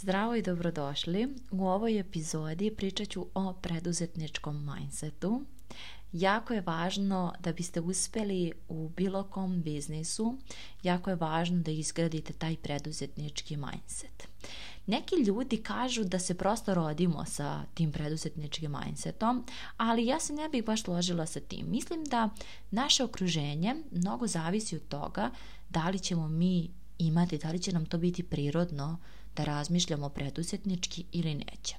Zdravo i dobrodošli. U ovoj epizodi pričat ću o preduzetničkom mindsetu. Jako je važno da biste uspeli u bilo kom biznisu, jako je važno da izgradite taj preduzetnički mindset. Neki ljudi kažu da se prosto rodimo sa tim preduzetničkim mindsetom, ali ja se ne bih baš složila sa tim. Mislim da naše okruženje mnogo zavisi od toga da li ćemo mi imati, da li će nam to biti prirodno, da razmišljamo preduzetnički ili neće.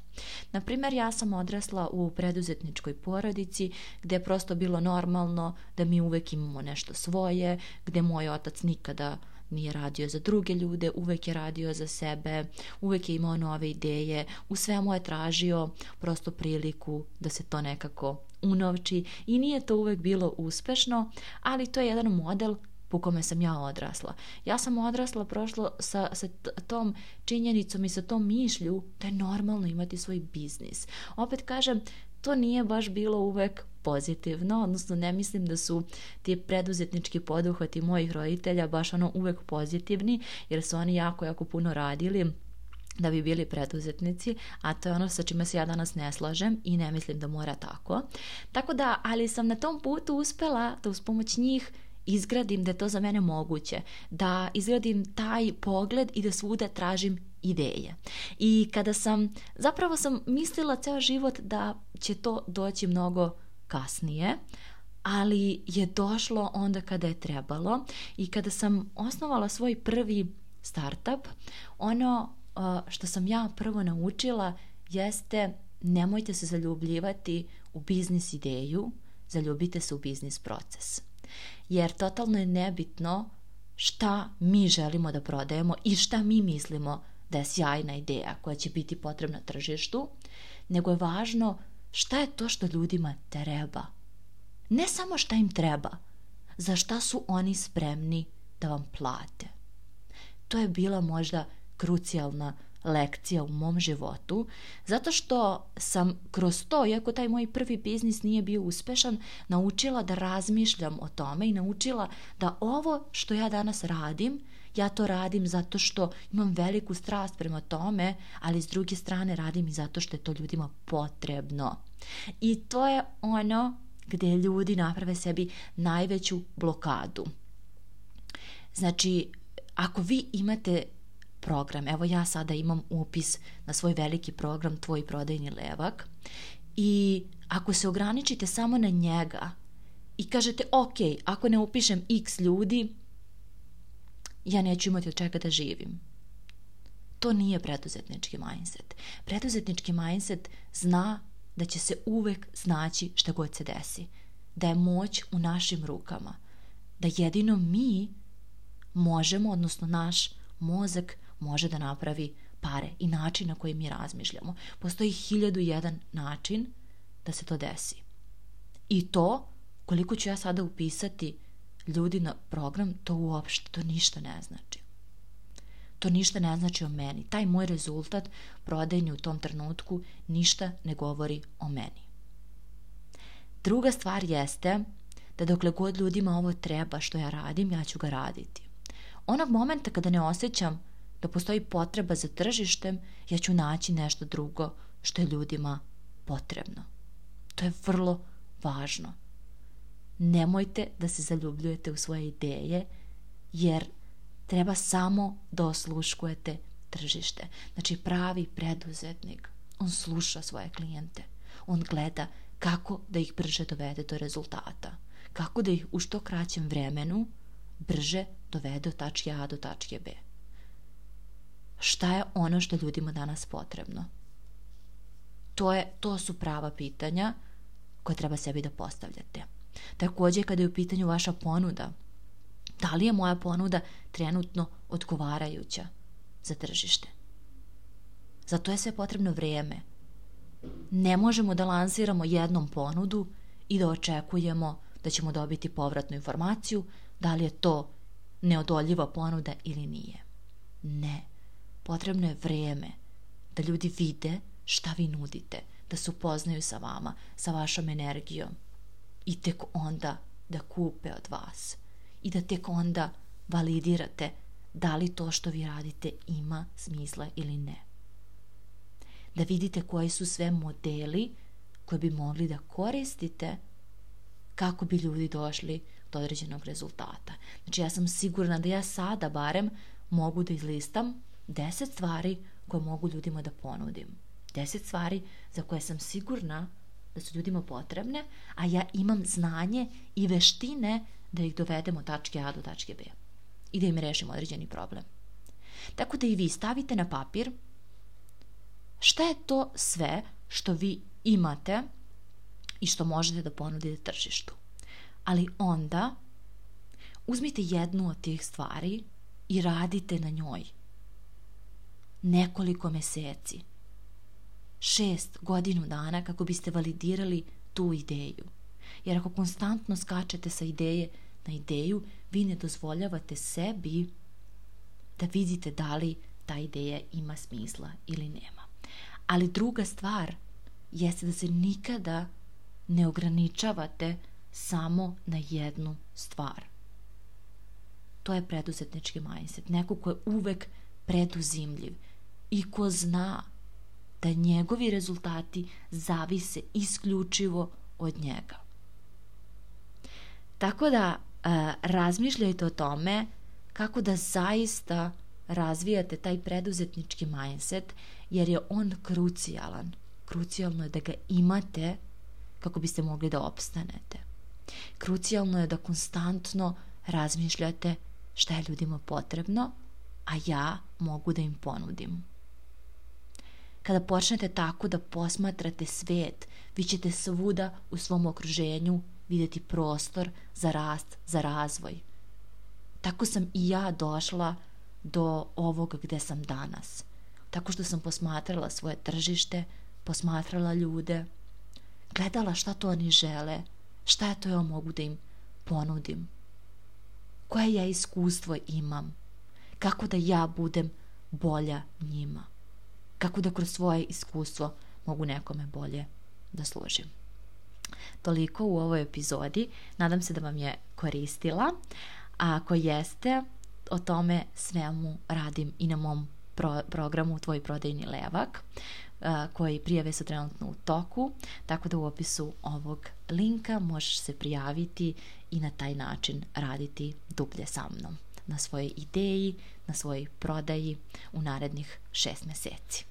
Naprimer, ja sam odrasla u preduzetničkoj porodici gdje je prosto bilo normalno da mi uvek imamo nešto svoje, gdje moj otac nikada nije radio za druge ljude, uvek je radio za sebe, uvek je imao nove ideje, u svemu je tražio prosto priliku da se to nekako unovči i nije to uvek bilo uspešno, ali to je jedan model po kome sam ja odrasla. Ja sam odrasla prošlo sa, sa tom činjenicom i sa tom mišlju da je normalno imati svoj biznis. Opet kažem, to nije baš bilo uvek pozitivno, odnosno ne mislim da su ti preduzetnički poduhvati mojih roditelja baš ono uvek pozitivni, jer su oni jako, jako puno radili da bi bili preduzetnici, a to je ono sa čime se ja danas ne slažem i ne mislim da mora tako. Tako da, ali sam na tom putu uspela da uz pomoć njih izgradim da je to za mene moguće, da izgradim taj pogled i da svuda tražim ideje. I kada sam, zapravo sam mislila ceo život da će to doći mnogo kasnije, ali je došlo onda kada je trebalo i kada sam osnovala svoj prvi startup, ono što sam ja prvo naučila jeste nemojte se zaljubljivati u biznis ideju, zaljubite se u biznis proces jer totalno je nebitno šta mi želimo da prodajemo i šta mi mislimo da je sjajna ideja koja će biti potrebna tržištu, nego je važno šta je to što ljudima treba. Ne samo šta im treba, za šta su oni spremni da vam plate. To je bila možda krucijalna lekcija u mom životu, zato što sam kroz to, iako taj moj prvi biznis nije bio uspešan, naučila da razmišljam o tome i naučila da ovo što ja danas radim, ja to radim zato što imam veliku strast prema tome, ali s druge strane radim i zato što je to ljudima potrebno. I to je ono gdje ljudi naprave sebi najveću blokadu. Znači, ako vi imate program. Evo ja sada imam upis na svoj veliki program Tvoj prodajni levak i ako se ograničite samo na njega i kažete ok, ako ne upišem x ljudi, ja neću imati od čega da živim. To nije preduzetnički mindset. Preduzetnički mindset zna da će se uvek znaći šta god se desi. Da je moć u našim rukama. Da jedino mi možemo, odnosno naš mozak može da napravi pare i način na koji mi razmišljamo. Postoji hiljadu jedan način da se to desi. I to, koliko ću ja sada upisati ljudi na program, to uopšte, to ništa ne znači. To ništa ne znači o meni. Taj moj rezultat prodajni u tom trenutku ništa ne govori o meni. Druga stvar jeste da dokle god ljudima ovo treba što ja radim, ja ću ga raditi. Onog momenta kada ne osjećam da postoji potreba za tržištem, ja ću naći nešto drugo što je ljudima potrebno. To je vrlo važno. Nemojte da se zaljubljujete u svoje ideje, jer treba samo da osluškujete tržište. Znači pravi preduzetnik, on sluša svoje klijente. On gleda kako da ih brže dovede do rezultata. Kako da ih u što kraćem vremenu brže dovede od tačke A do tačke B šta je ono što ljudima danas potrebno. To, je, to su prava pitanja koje treba sebi da postavljate. Također kada je u pitanju vaša ponuda, da li je moja ponuda trenutno odgovarajuća za tržište? Za to je sve potrebno vrijeme. Ne možemo da lansiramo jednom ponudu i da očekujemo da ćemo dobiti povratnu informaciju da li je to neodoljiva ponuda ili nije. Ne potrebno je vrijeme da ljudi vide šta vi nudite, da se upoznaju sa vama, sa vašom energijom i tek onda da kupe od vas i da tek onda validirate da li to što vi radite ima smisla ili ne. da vidite koji su sve modeli koje bi mogli da koristite kako bi ljudi došli do određenog rezultata. Znači ja sam sigurna da ja sada barem mogu da izlistam 10 stvari koje mogu ljudima da ponudim. 10 stvari za koje sam sigurna da su ljudima potrebne, a ja imam znanje i veštine da ih dovedemo od tačke A do tačke B i da im rešimo određeni problem. Tako da i vi stavite na papir šta je to sve što vi imate i što možete da ponudite tržištu. Ali onda uzmite jednu od tih stvari i radite na njoj. Nekoliko meseci. Šest godinu dana kako biste validirali tu ideju. Jer ako konstantno skačete sa ideje na ideju, vi ne dozvoljavate sebi da vidite da li ta ideja ima smisla ili nema. Ali druga stvar jeste da se nikada ne ograničavate samo na jednu stvar. To je preduzetnički mindset. Neko ko je uvek preduzimljiv i ko zna da njegovi rezultati zavise isključivo od njega. Tako da razmišljajte o tome kako da zaista razvijate taj preduzetnički mindset jer je on krucijalan. Krucijalno je da ga imate kako biste mogli da opstanete. Krucijalno je da konstantno razmišljate šta je ljudima potrebno, a ja mogu da im ponudim. Kada počnete tako da posmatrate svet, vi ćete svuda u svom okruženju videti prostor za rast, za razvoj. Tako sam i ja došla do ovoga gde sam danas. Tako što sam posmatrala svoje tržište, posmatrala ljude, gledala šta to oni žele, šta je to ja mogu da im ponudim, koje ja iskustvo imam, kako da ja budem bolja njima, kako da kroz svoje iskustvo mogu nekome bolje da služim. Toliko u ovoj epizodi. Nadam se da vam je koristila. A ako jeste, o tome svemu radim i na mom pro programu Tvoj prodajni levak koji prijave su trenutno u toku, tako da u opisu ovog linka možeš se prijaviti i na taj način raditi dublje sa mnom na svojoj ideji, na svojoj prodaji u narednih šest meseci.